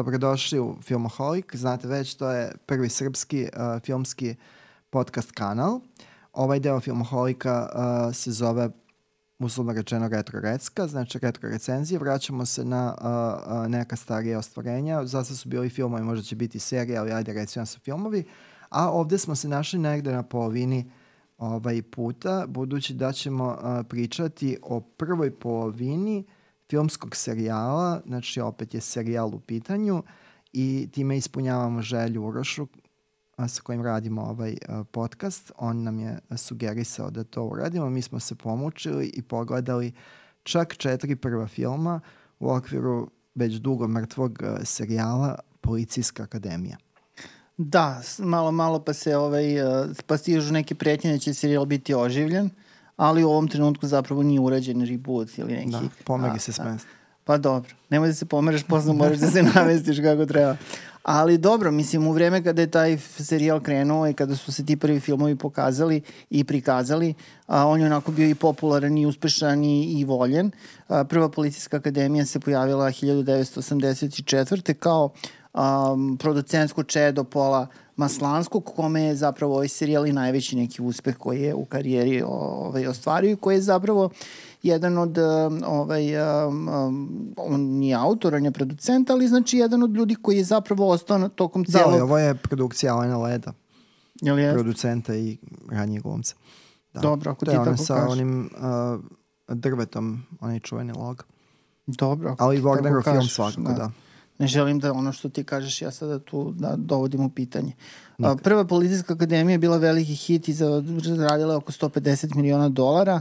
dobrodošli u Filmoholik. Znate već, to je prvi srpski uh, filmski podcast kanal. Ovaj deo Filmoholika uh, se zove uslovno rečeno retro recka, znači retro recenzije. Vraćamo se na uh, uh, neka starije ostvarenja. Zasa su bili filmovi, možda će biti serije, ali ajde recimo su filmovi. A ovde smo se našli negde na polovini ovaj puta, budući da ćemo uh, pričati o prvoj polovini uh, filmskog serijala, znači opet je serijal u pitanju i time ispunjavamo želju Urošu sa kojim radimo ovaj podcast. On nam je sugerisao da to uradimo. Mi smo se pomučili i pogledali čak četiri prva filma u okviru već dugo mrtvog serijala Policijska akademija. Da, malo malo pa se ovaj, pa stižu neke pretnje da će serijal biti oživljen. Uh, ali u ovom trenutku zapravo nije urađen reboot ili neki... Da, pomeri se s mesta. Pa dobro, nemoj da se pomeraš, posle moraš da se namestiš kako treba. Ali dobro, mislim, u vreme kada je taj serijal krenuo i kada su se ti prvi filmovi pokazali i prikazali, a, on je onako bio i popularan i uspešan i, i voljen. A, prva policijska akademija se pojavila 1984. kao um, producentsko čedo Pola Maslanskog, kome je zapravo ovaj serijal i najveći neki uspeh koji je u karijeri ovaj, ostvario i koji je zapravo jedan od, um, ovaj, um, um, on nije autor, on je producent, ali znači jedan od ljudi koji je zapravo ostao tokom da, celog... Da, ovo je produkcija Alena Leda. Jel je? Producenta i ranije glumca. Da. Dobro, ako ti tako kažeš. To je sa onim uh, drvetom, onaj čuveni log. Dobro, ako Ali Wagnerov film svakako, da. da ne želim da ono što ti kažeš ja sada tu da dovodim u pitanje. A, prva policijska akademija je bila veliki hit i zaradila oko 150 miliona dolara.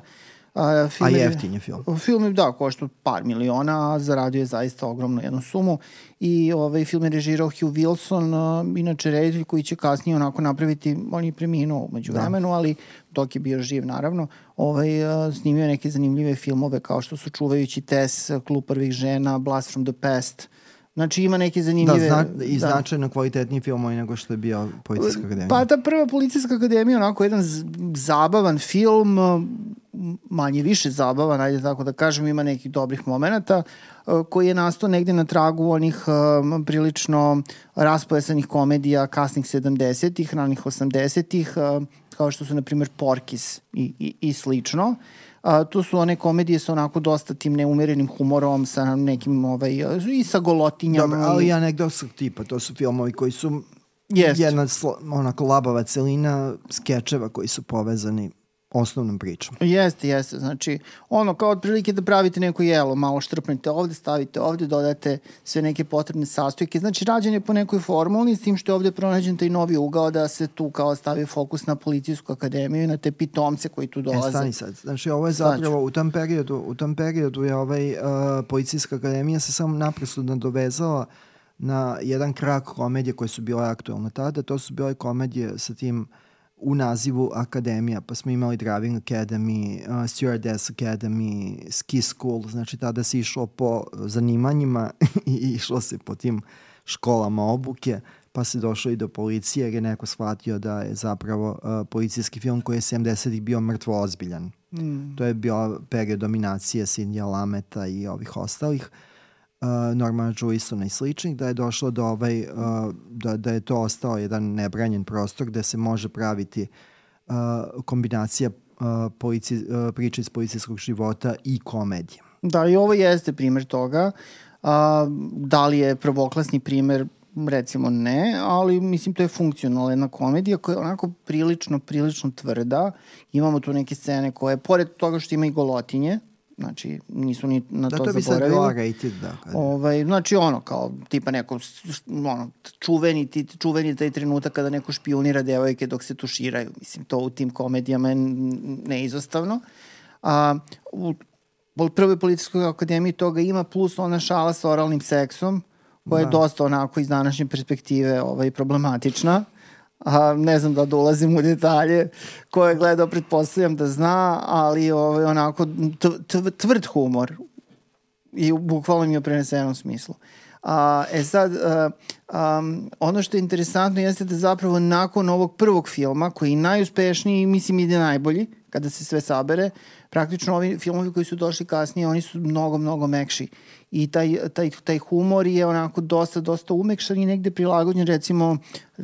A, film a jeftin je film. Film je, da, košta par miliona, a zaradio je zaista ogromnu jednu sumu. I ovaj film je režirao Hugh Wilson, a, inače reditelj koji će kasnije onako napraviti, on je preminuo umeđu da. vremenu, ali dok je bio živ naravno, ovaj, a, snimio neke zanimljive filmove kao što su Čuvajući Tes, Klub prvih žena, Blast from the Past, Znači ima neke zanimljive... Da, zna, i da. značajno kvalitetniji film nego što je bio Policijska akademija. Pa ta prva Policijska akademija onako jedan zabavan film, manje više zabavan, ajde tako da kažem, ima nekih dobrih momenta koji je nastao negde na tragu onih um, prilično raspojesanih komedija kasnih 70-ih, ranih 80-ih, uh, kao što su, na primjer, Porkis i, i, i slično. Uh, A, tu su one komedije sa onako dosta tim neumerenim humorom, sa nekim ovaj, i sa golotinjama. Dobro, ali ja nekdo su tipa, to su filmovi koji su Jest. jedna onako labava celina skečeva koji su povezani osnovnom pričom. Jeste, jeste. Znači, ono kao otprilike da pravite neko jelo, malo štrpnete ovde, stavite ovde, dodate sve neke potrebne sastojke. Znači, rađen je po nekoj formuli, s tim što je ovde pronađen taj novi ugao da se tu kao stavi fokus na policijsku akademiju i na te pitomce koji tu dolaze. E, stani sad. Znači, ovo je zapravo u tom periodu, u tom periodu je ovaj, uh, policijska akademija se samo naprosto nadovezala na jedan krak komedije koje su bile aktualne tada. To su bile komedije sa tim uh, u nazivu akademija, pa smo imali Driving Academy, uh, Stewardess Academy, Ski School, znači tada se išlo po zanimanjima i išlo se po tim školama obuke, pa se došlo i do policije jer je neko shvatio da je zapravo uh, policijski film koji je 70-ih bio mrtvo ozbiljan. Mm. To je bio period dominacije Cindy Lameta i ovih ostalih. Uh, Normana Jewisona i sličnih, da je došlo do ovaj, da, da je to ostao jedan nebranjen prostor gde se može praviti kombinacija polici, priče iz policijskog života i komedije. Da, i ovo jeste primer toga. Uh, da li je prvoklasni primer recimo ne, ali mislim to je funkcionalna jedna komedija koja je onako prilično, prilično tvrda. Imamo tu neke scene koje, pored toga što ima i golotinje, Znači, nisu ni na da, to, to zaboravili. Da, to bi sad rated, da. Kad... Ovaj, znači, ono, kao, tipa neko, ono, čuveni, ti, čuveni taj trenutak kada neko špionira devojke dok se tuširaju. Mislim, to u tim komedijama je neizostavno. A, u, u prvoj policijskoj akademiji toga ima, plus ona šala sa oralnim seksom, koja da. je dosta onako iz današnje perspektive ovaj, problematična a, ne znam da dolazim u detalje, ko je gledao, pretpostavljam da zna, ali ovaj, onako tvrd humor i bukvalno mi je u prenesenom smislu. A, e sad, a, a, ono što je interesantno jeste da zapravo nakon ovog prvog filma, koji je najuspešniji i mislim ide najbolji, kada se sve sabere, praktično ovi filmovi koji su došli kasnije, oni su mnogo, mnogo mekši. I taj, taj, taj humor je onako dosta, dosta umekšan i negde prilagođen recimo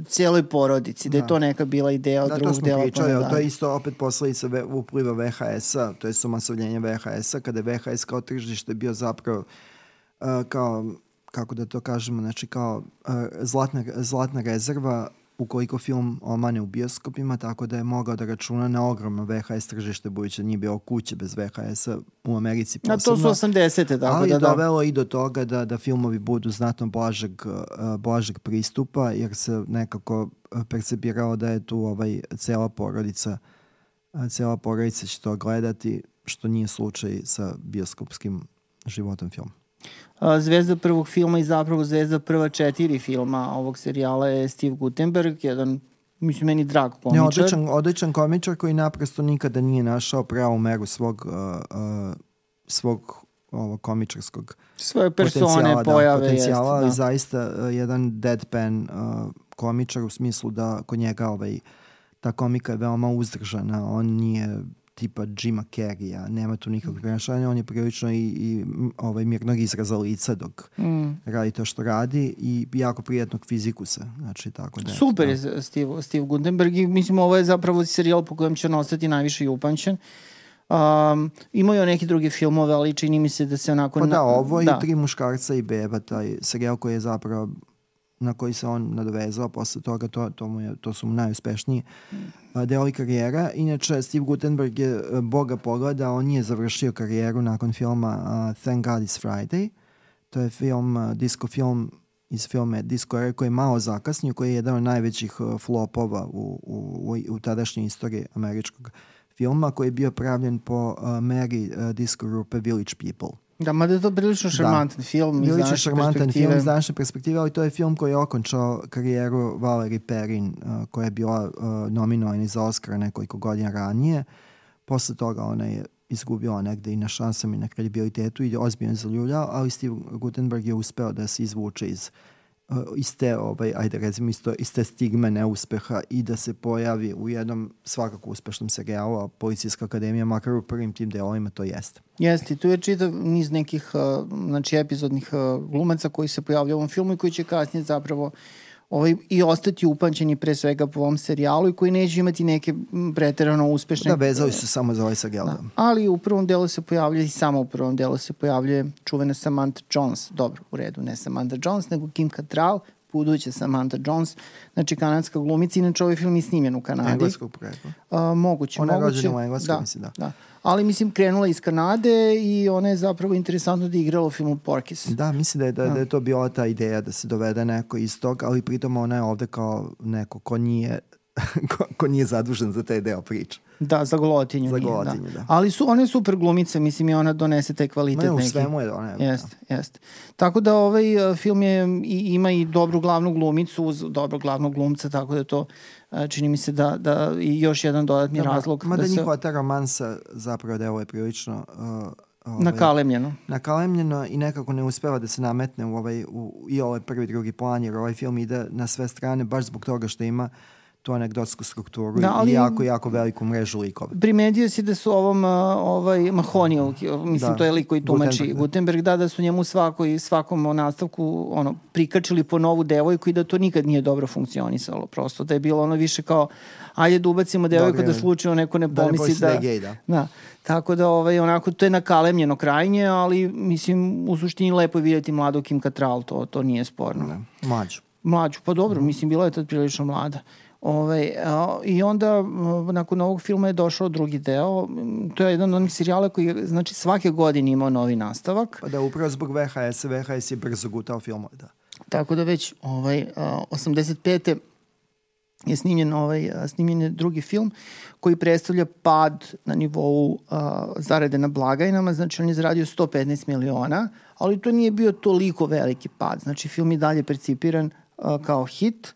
cijeloj porodici, da je da. to neka bila ideja od da, drugog dela. Da, to smo pričali, to je isto opet posledica upliva VHS-a, to je sumasovljenje VHS-a, kada je VHS kao tržište bio zapravo uh, kao kako da to kažemo, znači kao uh, zlatna, zlatna rezerva ukoliko film omane u bioskopima, tako da je mogao da računa na ogromno VHS tržište, budući da nije bio kuće bez VHS-a u Americi posebno. A to su 80. Tako ali da, da. dovelo i do toga da, da filmovi budu znatno blažeg, uh, blažeg pristupa, jer se nekako percepirao da je tu ovaj, cela porodica cela porodica će to gledati, što nije slučaj sa bioskopskim životom filma zvezda prvog filma i zapravo zvezda prva četiri filma ovog serijala je Steve Gutenberg, jedan mislim, meni drag komičar. Ne, odličan, odličan komičar koji naprosto nikada nije našao pravu meru svog, uh, uh, svog ovo, komičarskog svoje persone, da, pojave. Da, potencijala, jest, ali da. zaista uh, jedan deadpan uh, komičar u smislu da kod njega ovaj, ta komika je veoma uzdržana, on nije tipa Jima Carreya, nema tu nikakvog prenašanja, on je prilično i, i ovaj, mirnog izraza lica dok mm. radi to što radi i jako prijatnog fizikusa. Znači, tako da, Super je da. Steve, Steve Gutenberg i mislim ovo je zapravo serijal po kojem će on ostati najviše i upančen. Um, imaju neki drugi filmove, ali čini mi se da se onako... Pa da, ovo da. i Tri muškarca i beba, taj serijal koji je zapravo na koji se on nadovezao posle toga, to, to, mu je, to su mu najuspešniji mm. delovi karijera. Inače, Steve Gutenberg je e, Boga pogleda, on je završio karijeru nakon filma uh, Thank God It's Friday. To je film, uh, disco film iz filme Disco Era koji je malo zakasnio, koji je jedan od najvećih uh, flopova u, u, u, u tadašnjoj istoriji američkog filma, koji je bio pravljen po uh, meri uh, disco grupe Village People. Da, mada je to prilično da. šarmantan da. film iz naše šarmantan film iz naše perspektive, ali to je film koji je okončao karijeru Valerie Perrin, uh, koja je bila uh, nominovana za Oscara nekoliko godina ranije. Posle toga ona je izgubila negde i na šansama i na kredibilitetu i ozbiljno zaljuljao, ali Steve Gutenberg je uspeo da se izvuče iz uh, iz te, ovaj, ajde recimo, isto, iz te stigme neuspeha i da se pojavi u jednom svakako uspešnom serijalu, a Policijska akademija, makar u prvim tim delovima, to jeste. Jeste, i tu je čitav niz nekih uh, znači, epizodnih uh, glumaca koji se pojavljaju u ovom filmu i koji će kasnije zapravo uh, ovaj, i ostati upančeni pre svega po ovom serijalu i koji neće imati neke preterano uspešne... Da, vezali su samo za ovaj serijal. Da. Ali u prvom delu se pojavljuje, i samo u prvom delu se pojavljuje čuvena Samantha Jones. Dobro, u redu, ne Samantha Jones, nego Kim Cattrall, buduća Samantha Jones, znači kanadska glumica, inače ovaj film je snimljen u Kanadi. Engleskog projekta. Uh, moguće, Ona moguće. Ona je rođena u Engleskoj, da, mislim, da. da ali mislim krenula iz Kanade i ona je zapravo interesantno da igrala u filmu Porkis. Da, mislim da je, da, da je to bila ta ideja da se dovede neko iz toga, ali pritom ona je ovde kao neko ko nije ko, ko nije zadužen za taj deo priče. Da, za golotinju. Za golotinju, da. da. Ali su one super glumice, mislim i ona donese taj kvalitet neki. Ne, u svemu je ona. Jeste, da. jeste. Tako da ovaj uh, film je, i, ima i dobru glavnu glumicu uz dobro glavnog glumca, tako da to uh, čini mi se da, da i još jedan dodatni da, razlog. Mada da se... njihova ta romansa zapravo da je prilično uh, Ovaj, nakalemljeno. Nakalemljeno i nekako ne uspeva da se nametne u ovaj, u, i ovaj prvi drugi plan, jer ovaj film ide na sve strane baš zbog toga što ima tu anegdotsku strukturu da, ali, i jako, jako veliku mrežu likova. Primetio si da su ovom ovaj, Mahoniju, mislim da, to je liko i tumači Gutenberg, da. Gutenberg, da, da su njemu svakoj, svakom nastavku ono, prikačili po novu devojku i da to nikad nije dobro funkcionisalo. Prosto da je bilo ono više kao ajde da ubacimo devojku da slučajno neko ne pomisli da... Da, ne da, gej, da. da. Tako da ovaj, onako, to je nakalemljeno krajnje, ali mislim u suštini lepo je vidjeti mladu Kim Cattrall, to, to nije sporno. Ne, mlađu. Mlađu, pa dobro, mm. mislim, bila je tad prilično mlada. Ovaj, a, I onda nakon ovog filma je došao drugi deo. To je jedan od onih serijala koji je, znači, svake godine imao novi nastavak. Pa da, upravo zbog VHS, VHS je brzo gutao filmove, da. Tako da već ovaj, a, 85 je snimljen, ovaj, snimljen je drugi film koji predstavlja pad na nivou a, zarade na blagajnama, znači on je zaradio 115 miliona, ali to nije bio toliko veliki pad, znači film je dalje percipiran a, kao hit,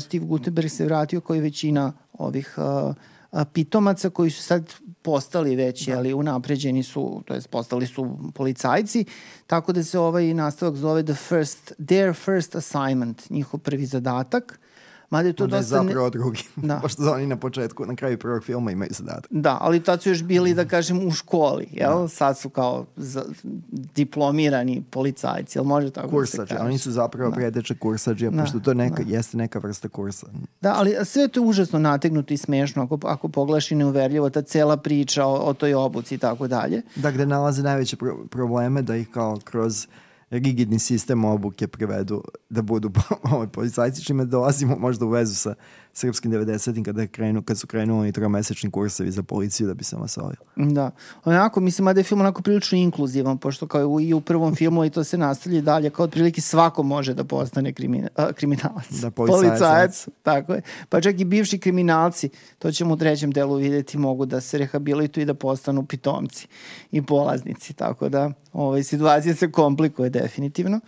Steve Gutenberg se vratio koji većina ovih pitomaca koji su sad postali već, da. ali unapređeni su, to jest postali su policajci, tako da se ovaj nastavak zove The First, Their First Assignment, njihov prvi zadatak. Mada je to Onda dosta... je zapravo ne... drugi. Da. Pošto oni na početku, na kraju prvog filma imaju zadatak. Da, ali tad su još bili, da kažem, u školi, jel? Da. Sad su kao za, diplomirani policajci, jel može tako kursađe, da se kaže? oni su zapravo da. predeče kursađe, da. pošto to neka, da. jeste neka vrsta kursa. Da, ali sve to je užasno nategnuto i smešno, ako, ako pogledaš i neuverljivo, ta cela priča o, o toj obuci i tako dalje. Da, gde nalaze najveće pro probleme da ih kao kroz rigidni sistem obuke prevedu da budu ovaj, policajci, čime dolazimo možda u vezu sa srpskim 90-im kada, krenu, kad su krenuli tromesečni kursevi za policiju da bi se masovili. Da. Onako, mislim, da je film onako prilično inkluzivan, pošto kao i u prvom filmu i to se nastavlja dalje, kao otprilike svako može da postane krimina, a, kriminalac. Da, policajac. policajac. Tako je. Pa čak i bivši kriminalci, to ćemo u trećem delu videti, mogu da se rehabilituju i da postanu pitomci i polaznici. Tako da, ovaj, situacija se komplikuje definitivno.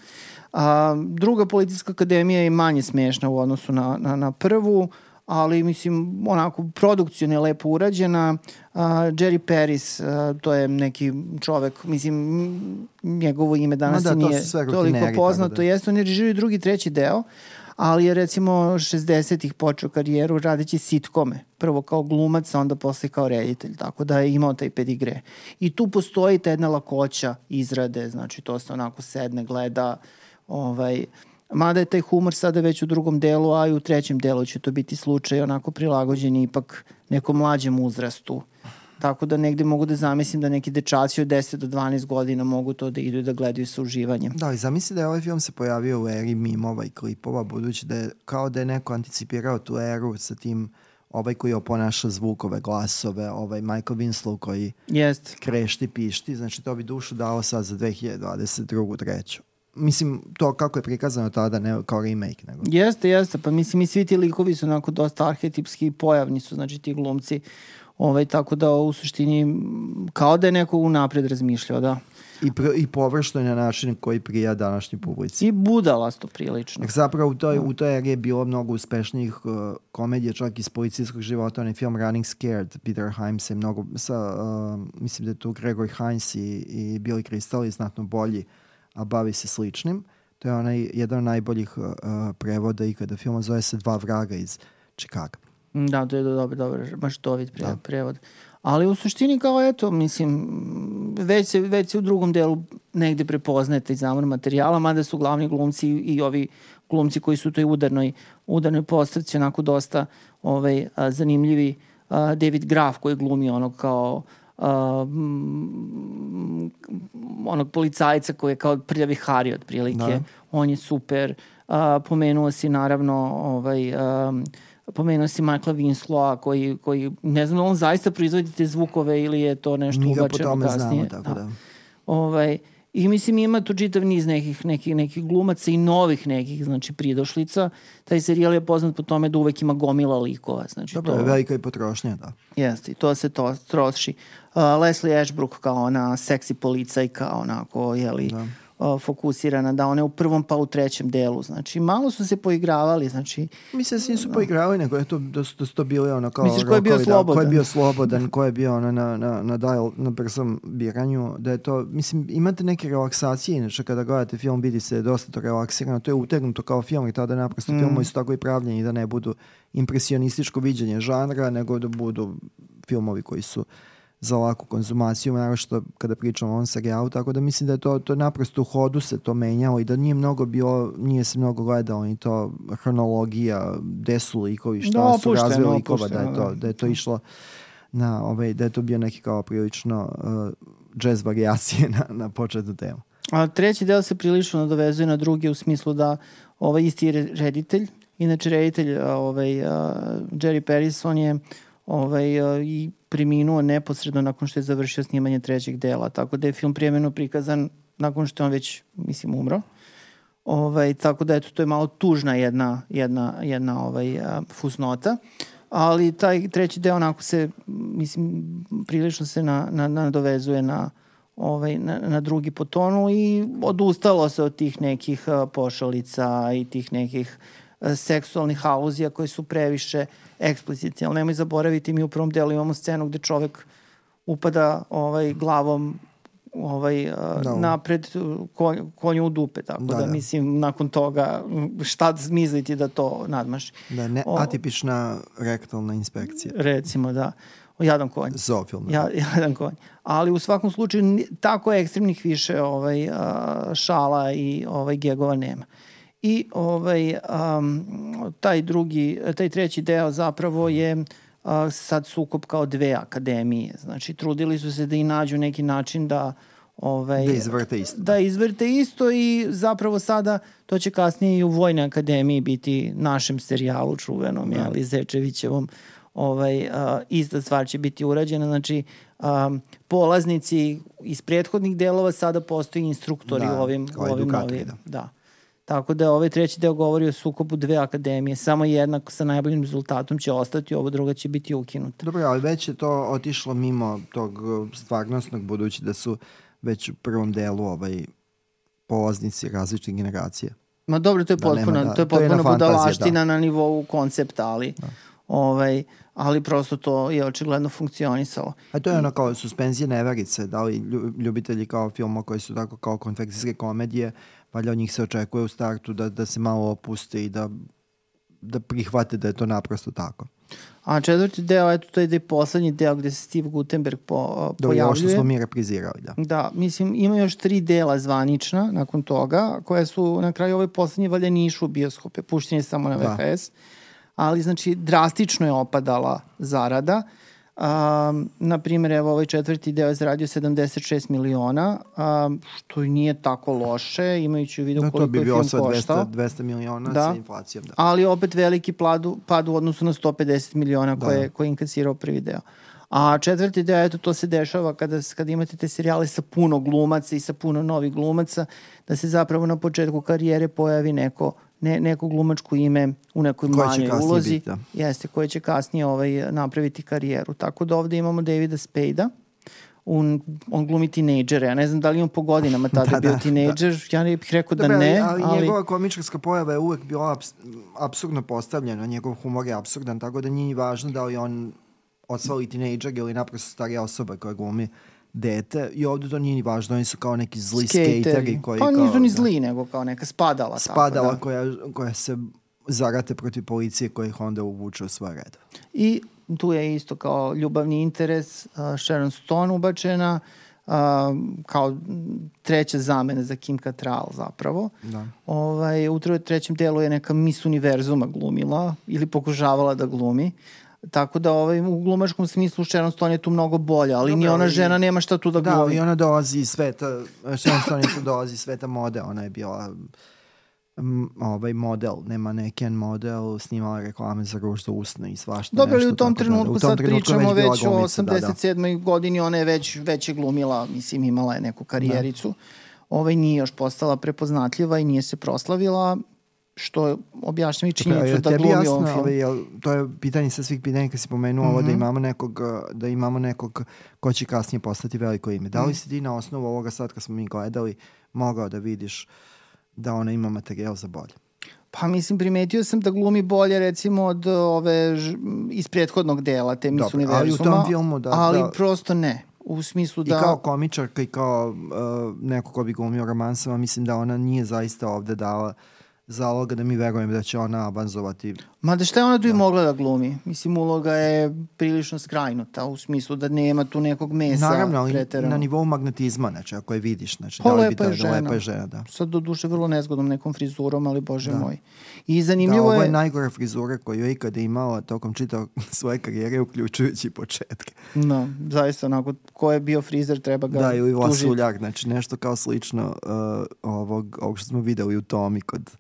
A, druga policijska akademija je manje smešna u odnosu na, na, na prvu, ali mislim onako produkcijno je lepo urađena. Uh, Jerry Paris, uh, to je neki čovek, mislim njegovo ime danas da, nije toliko poznato. Da. Jeste, on je režirao drugi, treći deo, ali je recimo 60-ih počeo karijeru radeći sitkome. Prvo kao glumac, a onda posle kao reditelj, tako da je imao taj pedigre. I tu postoji ta jedna lakoća izrade, znači to se onako sedne, gleda, uh, Ovaj, mada je taj humor sada već u drugom delu, a i u trećem delu će to biti slučaj onako prilagođen ipak nekom mlađem uzrastu. Tako da negde mogu da zamislim da neki dečaci od 10 do 12 godina mogu to da idu i da gledaju sa uživanjem. Da, i zamisli da je ovaj film se pojavio u eri mimova i klipova, budući da je kao da je neko anticipirao tu eru sa tim ovaj koji oponaša zvukove, glasove, ovaj Michael Winslow koji Jest. krešti, pišti, znači to bi dušu dao sad za 2022. treću mislim, to kako je prikazano tada, ne kao remake. Nego. Jeste, jeste, pa mislim i svi ti likovi su onako dosta arhetipski i pojavni su, znači ti glumci, ovaj, tako da u suštini kao da je neko unapred razmišljao, da. I, pr i površno na način koji prija današnji publici. I budalasto prilično. Jer zapravo u toj, u toj eri je bilo mnogo uspešnijih uh, komedija, čak iz policijskog života, onaj film Running Scared, Peter Himes je mnogo, sa, uh, mislim da je tu Gregor Hines i, i Billy Crystal i znatno bolji uh, a bavi se sličnim. To je onaj, jedan od najboljih uh, prevoda ikada filma, zove se Dva vraga iz Čikaga. Da, to je dobro, dobro, baš to vid pre, da. prevod. Ali u suštini kao eto, mislim, već se, već se u drugom delu negde prepoznajete iz zamor materijala, mada su glavni glumci i ovi glumci koji su u toj udarnoj, udarnoj postavci onako dosta ovaj, a, zanimljivi. A, David Graf koji glumi onog kao uh, onog policajca koji je kao prljavi Hari otprilike. Da. On je super. Uh, pomenuo si naravno ovaj, um, pomenuo si Michaela Winslowa koji, koji ne znam on zaista proizvodi te zvukove ili je to nešto ubačeno kasnije. Znamo, tako da. da. Ovaj, I mislim ima tu čitav niz nekih, nekih, nekih glumaca i novih nekih, znači pridošlica. Taj serijal je poznat po tome da uvek ima gomila likova. Znači, Dobro, to, je velika i potrošnja, da. Jeste, i to se to troši. Uh, Leslie Ashbrook kao ona seksi policajka, onako, jeli, da fokusirana, da one u prvom pa u trećem delu. Znači, malo su se poigravali, znači... Mislim da se nisu poigravali, nego je to, da su, da su to bili ono kao... Misliš ko je bio da, slobodan? Ko je bio slobodan, ko je bio ono na, na, na, dial, na brzom biranju, da je to... Mislim, imate neke relaksacije, inače kada gledate film vidi se dosta to relaksirano, to je utegnuto kao film i tada naprosto mm. filmovi su tako i pravljeni da ne budu impresionističko viđenje žanra, nego da budu filmovi koji su uh, za laku konzumaciju, naravno što kada pričamo o ovom serijalu, tako da mislim da je to, to naprosto u hodu se to menjalo i da nije mnogo bilo, nije se mnogo gledalo ni to hronologija, gde su likovi, šta da, su razvoj likova, da je to, da. da je to išlo na, ovaj, da je to bio neki kao prilično uh, jazz variacije na, na početnu temu. A treći deo se prilično nadovezuje na drugi u smislu da ovaj isti reditelj, inače reditelj ovaj, uh, Jerry Paris, on je ovaj, uh, i preminuo neposredno nakon što je završio snimanje trećeg dela, tako da je film prijemeno prikazan nakon što je on već, mislim, umro. Ovaj, tako da eto, to je malo tužna jedna, jedna, jedna ovaj, a, fusnota. Ali taj treći deo onako se, mislim, prilično se na, na, nadovezuje na, ovaj, na, na drugi po tonu i odustalo se od tih nekih pošalica i tih nekih seksualnih aluzija koje su previše eksplicitni, ali nemoj zaboraviti, mi u prvom delu imamo scenu gde čovek upada ovaj glavom ovaj da. napred konj, konju u dupe tako da, da, da, mislim nakon toga šta misliti da to nadmaši. Da ne o, atipična rektalna inspekcija. Recimo da. Jadan konj. Zoofilm. Ja, jadan konj. Ali u svakom slučaju tako ekstremnih više ovaj, šala i ovaj, gegova nema. I ovaj, um, taj drugi, taj treći deo zapravo je uh, sad sukup kao dve akademije. Znači, trudili su se da i nađu neki način da Ovaj, da izvrte isto. Da izvrte isto i zapravo sada to će kasnije i u Vojnoj akademiji biti našem serijalu čuvenom, da. jeli, Zečevićevom, ovaj, a, ista stvar će biti urađena, znači a, polaznici iz prethodnih delova sada postoji instruktori da, u ovim, u ovim novim. Da. da. Tako da ovaj treći deo govori o sukobu dve akademije. Samo jedna sa najboljim rezultatom će ostati, ovo druga će biti ukinuta. Dobro, ali već je to otišlo mimo tog stvarnostnog, budući da su već u prvom delu ovaj, polaznici različite generacije. Ma dobro, to je da potpuno, da, to je potpuno budalaština da. na nivou koncepta, ali da. ovaj, ali prosto to je očigledno funkcionisalo. A to je ono kao suspenzije neverice, da li ljubitelji kao filma koji su tako kao konfekcijske komedije, valjda od njih se očekuje u startu da, da se malo opuste i da, da prihvate da je to naprosto tako. A četvrti deo, eto, to je da poslednji deo gde se Steve Gutenberg po, Dobro, pojavljuje. Dobro, što smo mi reprizirali, da. Da, mislim, ima još tri dela zvanična nakon toga, koje su na kraju ove poslednje valjda nišu bioskope, puštenje samo na VHS. Da. Ali, znači, drastično je opadala zarada. Um, na primjer, evo ovaj četvrti deo je zaradio 76 miliona, um, što i nije tako loše, imajući u vidu da, koliko je film koštao. To bi bio 200, 200 miliona da. sa inflacijom. Da. Ali opet veliki padu, pad u odnosu na 150 miliona da. koje, koje je inkasirao prvi deo. A četvrti deo, eto, to se dešava kada, kada imate te serijale sa puno glumaca i sa puno novih glumaca, da se zapravo na početku karijere pojavi neko ne, neko glumačko ime u nekoj koje manjoj ulozi. Biti, da. Jeste, koje će kasnije ovaj, napraviti karijeru. Tako da ovde imamo Davida Spadea, on, on glumi tinejdžere. Ja ne znam da li on po godinama tada da, bio da, tinejdžer, da. ja ne bih rekao da, da ne. Ali, ali njegova komičarska pojava je uvek bila abs, absurdno postavljena, njegov humor je absurdan, tako da nije važno da li on odsvali tinejdžer ili naprosto starija osoba koja glumi dete i ovde to nije ni važno, oni su kao neki zli skateri, skateri koji... Pa nisu ni da. zli, da, nego kao neka spadala. Spadala tako, da. koja, koja se zarate protiv policije koja ih onda uvuče u sva reda. I tu je isto kao ljubavni interes uh, Sharon Stone ubačena uh, kao treća zamena za Kim Cattrall zapravo. Da. Ovaj, u trećem delu je neka Miss Univerzuma glumila ili pokušavala da glumi. Tako da ovaj, u glumačkom smislu Sharon Stone je tu mnogo bolja, ali Dobre, ni ona žena nema šta tu da, glumi. Da, i ona dolazi iz sveta, Sharon Stone tu dolazi iz sveta mode, ona je bila ovaj model, nema neken model, snimala reklame za ruž za usne i svašta Dobro, ali u tom da, trenutku da, u tom sad trenutku pričamo već, već o 87. Da, da. godini, ona je već, već je glumila, mislim imala je neku karijericu. Da. Ovaj nije još postala prepoznatljiva i nije se proslavila, što objašnjava i činjenicu da glumi jasno, ovom filmu. Jel, to je pitanje sa svih pitanja kad si pomenuo mm -hmm. ovo da mhm. imamo nekog da imamo nekog ko će kasnije postati veliko ime. Da li mhm. si ti na osnovu ovoga sad kad smo mi gledali mogao da vidiš da ona ima materijal za bolje? Pa mislim, primetio sam da glumi bolje recimo od ove iz prethodnog dela te Miss Univerzuma. Ali u tom filmu da... Ali da, prosto ne. U smislu da... I kao komičarka i kao uh, neko ko bi glumio romansama, mislim da ona nije zaista ovde dala uh, zaloga da mi verujemo da će ona avanzovati. Ma da šta je ona tu da. i mogla da glumi? Mislim, uloga je prilično skrajnuta u smislu da nema tu nekog mesa Naravno, ali preterano. na nivou magnetizma, znači ako je vidiš, znači pa, da li bi ta žena. lepa je žena, da. Sad do duše vrlo nezgodnom nekom frizurom, ali bože da. moj. I zanimljivo da, ovo je... je najgora frizura koju je ikada imala tokom čitao svoje karijere, uključujući početke. Da, zaista onako, ko je bio frizer treba ga Da, ili Vasuljak, znači nešto kao slično uh, ovog, ovog što smo videli u Tomi kod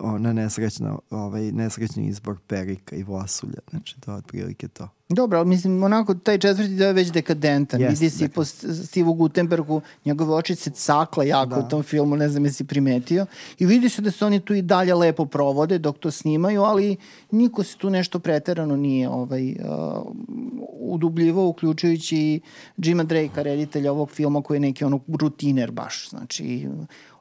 ona nesrećna, ovaj, nesrećni izbor perika i vlasulja. Znači, to je otprilike to. Dobro, ali mislim, onako, taj četvrti deo je već dekadentan. Yes, Vidi si po Stivu Gutenbergu, njegove oči se cakla jako da. u tom filmu, ne znam jesi primetio. I vidi se da se oni tu i dalje lepo provode dok to snimaju, ali niko se tu nešto preterano nije ovaj, uh, udubljivao, uključujući Jima Drake, reditelja ovog filma koji je neki ono rutiner baš. Znači,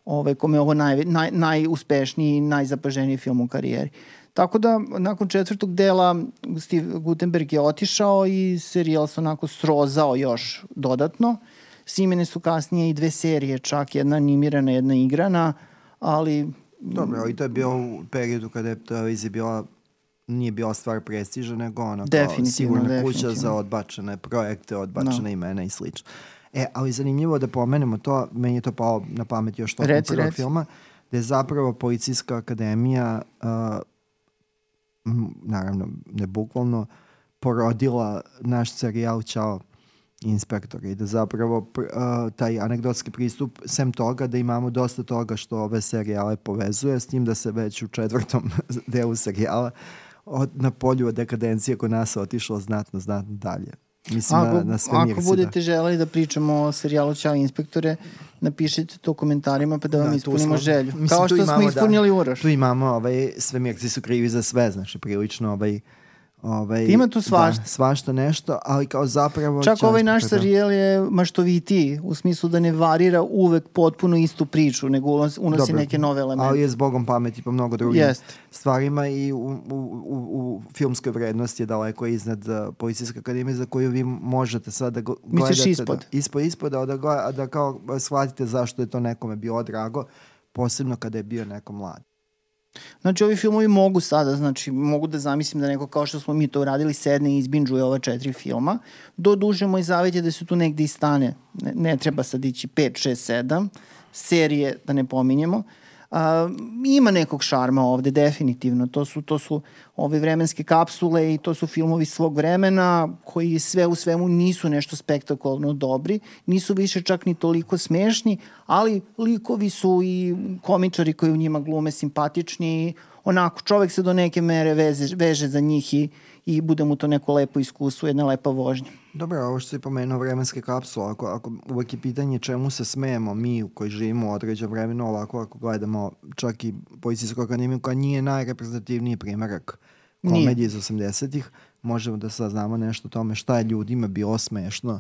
ovaj, kome je ovo naj, naj, najuspešniji i najzapaženiji film u karijeri. Tako da, nakon četvrtog dela Steve Gutenberg je otišao i serijal se onako srozao još dodatno. Simene su kasnije i dve serije, čak jedna animirana, jedna igrana, ali... Dobro, ali to je bio u periodu kada je televizija bila nije bila stvar prestiža, nego ono kao sigurna kuća za odbačene projekte, odbačene no. Da. imena i slično. E, ali zanimljivo da pomenemo to, meni je to pao na pamet još tokom reci, prvog reci. filma, da je zapravo policijska akademija, uh, naravno, ne bukvalno, porodila naš serijal Ćao inspektora i da zapravo uh, taj anegdotski pristup, sem toga da imamo dosta toga što ove serijale povezuje, s tim da se već u četvrtom delu serijala od, na polju od dekadencije kod nas otišlo znatno, znatno dalje. Mislim ako, na, na sve Ako budete da. želeli da pričamo o serijalu Ćao inspektore, napišite to u komentarima pa da vam da, ispunimo smo, želju. Mislim, Kao što imamo, smo da. ispunili da, Uroš. Tu imamo ovaj, svemirci su krivi za sve, znači prilično ovaj, Ovaj, Ima tu svašta. Da, svašta nešto, ali kao zapravo... Čak ovaj naš serijel je maštoviti, u smislu da ne varira uvek potpuno istu priču, nego unosi Dobro, neke nove elemente. Ali je s Bogom pameti po mnogo drugim Jest. stvarima i u, u, u, u filmskoj vrednosti je daleko iznad uh, Policijske akademije za koju vi možete sad da gledate... Misliš ispod? Da, ispod, ispod, da, da, da, da kao shvatite zašto je to nekome bilo drago, posebno kada je bio neko mlad. Znači, ovi filmovi mogu sada, znači, mogu da zamislim da neko kao što smo mi to uradili, sedne i izbinđuje ova četiri filma. Do duže moj zavet je da se tu negde i stane. Ne, ne treba sad ići 5, 6, 7. Serije, da ne pominjemo. Uh, A, ima nekog šarma ovde, definitivno. To su, to su ove vremenske kapsule i to su filmovi svog vremena koji sve u svemu nisu nešto spektakularno dobri, nisu više čak ni toliko smešni, ali likovi su i komičari koji u njima glume simpatični, onako čovek se do neke mere veze, veže za njih i i bude mu to neko lepo iskustvo, jedna lepa vožnja. Dobro, ovo što si pomenuo vremenske kapsule, ako, ako uvek je pitanje čemu se smejemo mi koji živimo u određen vremenu, ovako ako gledamo čak i policijsku akademiju koja nije najreprezentativniji primerak komedije iz 80-ih, možemo da saznamo nešto o tome šta je ljudima bilo smešno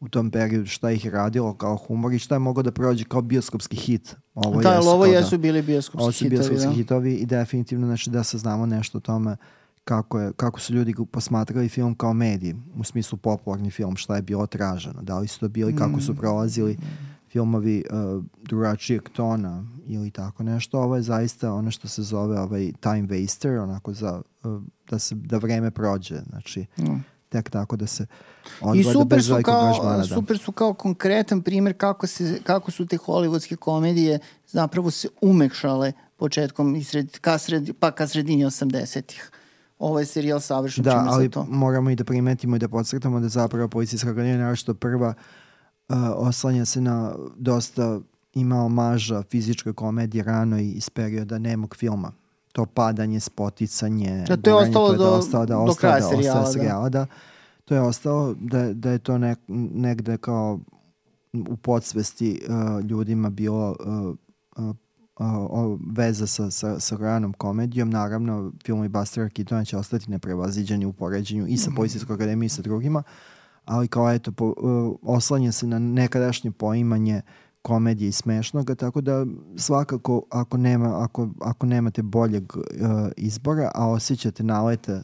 u tom periodu, šta ih je radilo kao humor i šta je moglo da prođe kao bioskopski hit. Ovo da, jesu, ovo jesu bili bioskopski hitovi. Ovo su bioskopski da. hitovi i definitivno znači, da saznamo nešto o tome kako, je, kako su ljudi posmatrali film kao medij, u smislu popularni film, šta je bilo traženo, da li su to bili, kako su mm. prolazili filmovi uh, drugačijeg tona ili tako nešto. Ovo je zaista ono što se zove ovaj time waster, onako za, uh, da, se, da vreme prođe, znači mm. tek tako da se I super su, kao, da. super su kao konkretan primjer kako, se, kako su te hollywoodske komedije zapravo se umekšale početkom i sred, ka sred, pa ka sredini 80-ih ovo je serijal savršen da, čime ali za to. moramo i da primetimo i da podsretamo da zapravo policijska akademija naravno prva uh, oslanja se na dosta ima omaža fizičke komedije rano iz perioda nemog filma. To padanje, spoticanje, da, to je ostalo to je do, da ostalo, da, do kraja da, serijala, serijala da. da. To je ostalo da, da je to nek, negde kao u podsvesti uh, ljudima bilo uh, uh, o, veza sa, sa, sa ranom komedijom. Naravno, filmovi Bustera Keatona će ostati neprevaziđeni u poređenju i sa mhm. Policijskom akademijom i sa drugima, ali kao eto, po, uh, oslanja se na nekadašnje poimanje komedije i smešnoga, tako da svakako ako, nema, ako, ako nemate boljeg uh, izbora, a osjećate nalete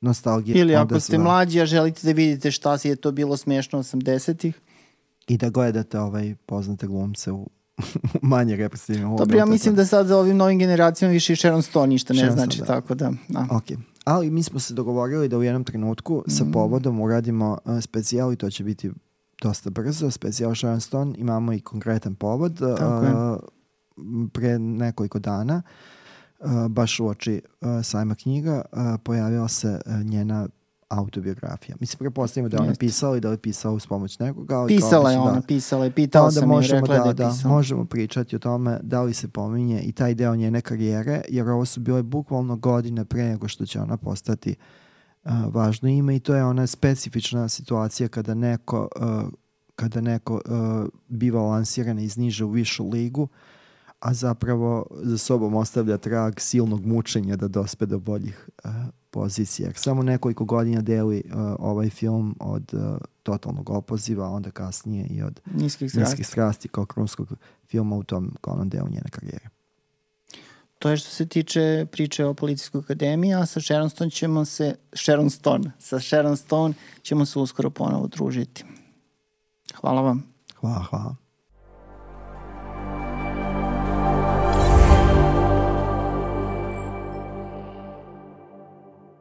nostalgije. Ili ako ste sva... mlađi, a želite da vidite šta si je to bilo smešno 80-ih. I da gledate ovaj poznate glumce u manje reprezentativno. Dobro, ja mislim da sad za ovim novim generacijama više i Sharon Stone ništa ne Sharon znači, da. tako da... da. Ok, ali mi smo se dogovorili da u jednom trenutku mm. sa povodom uradimo uh, specijal i to će biti dosta brzo, specijal Sharon Stone, imamo i konkretan povod. Uh, pre nekoliko dana, uh, baš u oči uh, sajma knjiga, uh, pojavila se uh, njena autobiografija. Mislim, prepostavimo da je ona pisala i da je pisala uz pomoć nekoga. Ali pisala je ona, da, pisala je, pitao sam i rekla da, da je da, pisala. Možemo pričati o tome da li se pominje i taj deo njene karijere, jer ovo su bile bukvalno godine pre nego što će ona postati uh, važno ime i to je ona specifična situacija kada neko, uh, kada neko uh, biva lansiran iz niže u višu ligu, a zapravo za sobom ostavlja trag silnog mučenja da dospe do boljih uh, pozicija. Samo nekoliko godina deli uh, ovaj film od uh, totalnog opoziva, onda kasnije i od niskih strasti, niskih strasti kao krunskog filma u tom glavnom delu njene karijere. to je što se tiče priče o policijskoj akademiji, a sa Sharon Stone ćemo se, Sharon Stone, sa Sharon Stone ćemo se uskoro ponovo družiti. Hvala vam. Hvala, hvala.